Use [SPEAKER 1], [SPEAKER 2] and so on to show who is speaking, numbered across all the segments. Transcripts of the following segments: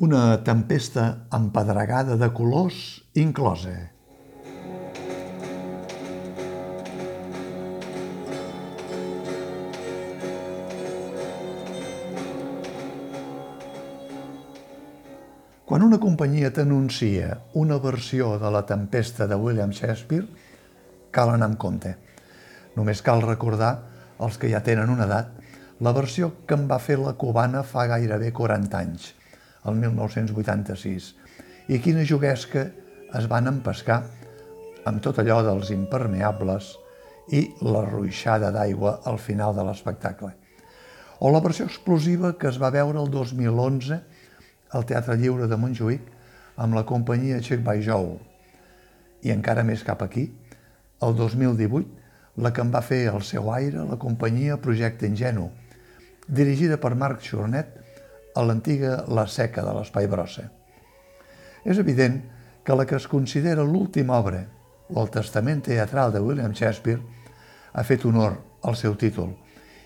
[SPEAKER 1] Una tempesta empedregada de colors inclosa. Quan una companyia t'anuncia una versió de la tempesta de William Shakespeare, cal anar amb compte. Només cal recordar, els que ja tenen una edat, la versió que en va fer la cubana fa gairebé 40 anys, el 1986, i quina juguesca es van empescar amb tot allò dels impermeables i la ruixada d'aigua al final de l'espectacle. O la versió explosiva que es va veure el 2011 al Teatre Lliure de Montjuïc amb la companyia Check by Joe. I encara més cap aquí, el 2018, la que en va fer el seu aire la companyia Projecte Ingenu, dirigida per Marc Chornet a l'antiga La Seca de l'Espai Brossa. És evident que la que es considera l'última obra, o el testament teatral de William Shakespeare, ha fet honor al seu títol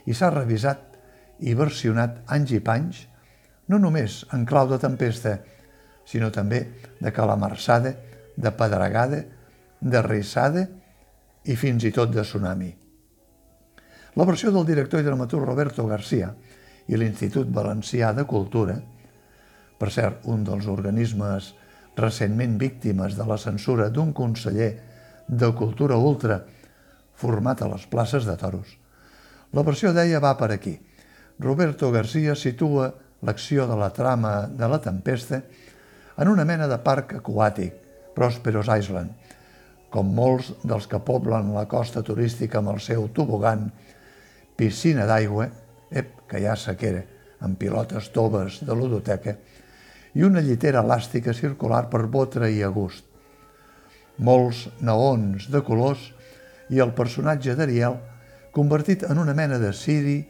[SPEAKER 1] i s'ha revisat i versionat anys i panys no només en clau de tempesta, sinó també de calamarsada, de pedregada, de rissada i fins i tot de tsunami. La versió del director i dramaturg Roberto García i l'Institut Valencià de Cultura, per cert, un dels organismes recentment víctimes de la censura d'un conseller de cultura ultra format a les places de toros. La versió deia va per aquí. Roberto García situa l'acció de la trama de la tempesta en una mena de parc aquàtic, Prosperos Island, com molts dels que poblen la costa turística amb el seu tobogan, piscina d'aigua, ep, que ja sequera, amb pilotes toves de ludoteca, i una llitera elàstica circular per botre i a gust. Molts naons de colors i el personatge d'Ariel convertit en una mena de Siri,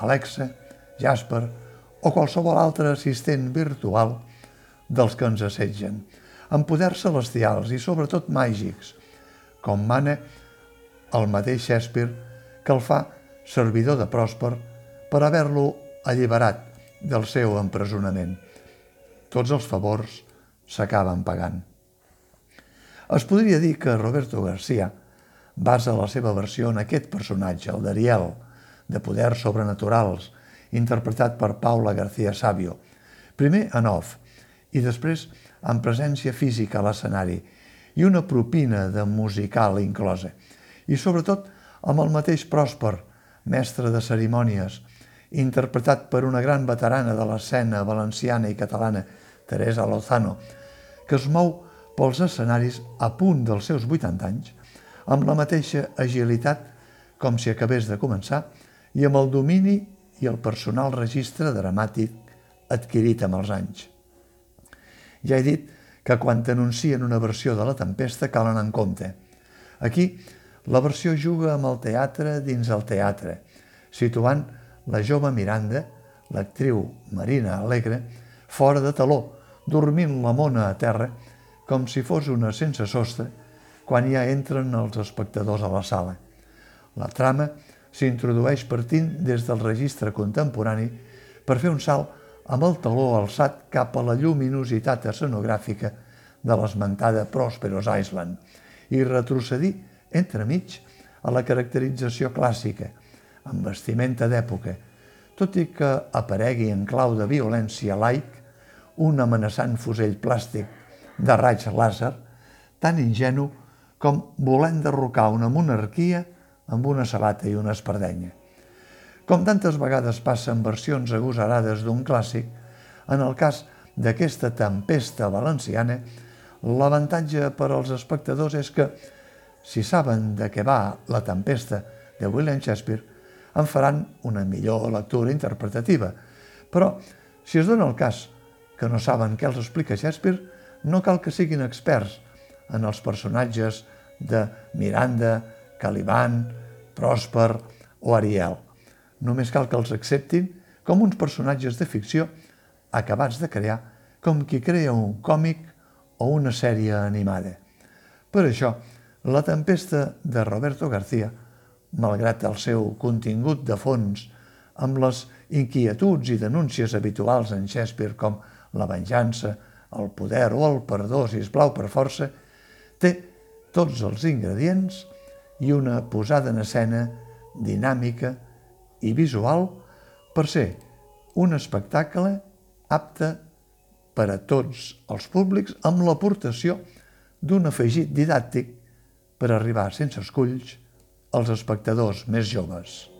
[SPEAKER 1] Alexa, Jasper o qualsevol altre assistent virtual dels que ens assetgen, amb poders celestials i sobretot màgics, com mana el mateix Shakespeare que el fa servidor de Pròsper per haver-lo alliberat del seu empresonament. Tots els favors s'acaben pagant. Es podria dir que Roberto García basa la seva versió en aquest personatge, el d'Ariel, de poders sobrenaturals, interpretat per Paula García Sabio, primer en off i després en presència física a l'escenari i una propina de musical inclosa. I sobretot amb el mateix Pròsper, mestre de cerimònies, interpretat per una gran veterana de l'escena valenciana i catalana, Teresa Lozano, que es mou pels escenaris a punt dels seus 80 anys, amb la mateixa agilitat com si acabés de començar i amb el domini i el personal registre dramàtic adquirit amb els anys. Ja he dit que quan t'anuncien una versió de la tempesta cal anar en compte. Aquí, la versió juga amb el teatre dins el teatre, situant la jove Miranda, l'actriu Marina Alegre, fora de taló, dormint la mona a terra, com si fos una sense sostre, quan ja entren els espectadors a la sala. La trama s'introdueix partint des del registre contemporani per fer un salt amb el taló alçat cap a la lluminositat escenogràfica de l'esmentada Prosperos Island i retrocedir entremig a la caracterització clàssica, amb vestimenta d'època, tot i que aparegui en clau de violència laic un amenaçant fusell plàstic de raig làser tan ingenu com volent derrocar una monarquia amb una sabata i una espardenya. Com tantes vegades passa en versions agosarades d'un clàssic, en el cas d'aquesta tempesta valenciana, l'avantatge per als espectadors és que, si saben de què va la tempesta de William Shakespeare, en faran una millor lectura interpretativa. Però, si es dona el cas que no saben què els explica Shakespeare, no cal que siguin experts en els personatges de Miranda, Caliban, Pròsper o Ariel. Només cal que els acceptin com uns personatges de ficció acabats de crear com qui crea un còmic o una sèrie animada. Per això, La tempesta de Roberto García, malgrat el seu contingut de fons, amb les inquietuds i denúncies habituals en Shakespeare com la venjança, el poder o el perdó, si es plau per força, té tots els ingredients i una posada en escena dinàmica i visual per ser un espectacle apte per a tots els públics amb l'aportació d'un afegit didàctic per arribar sense esculls als espectadors més joves.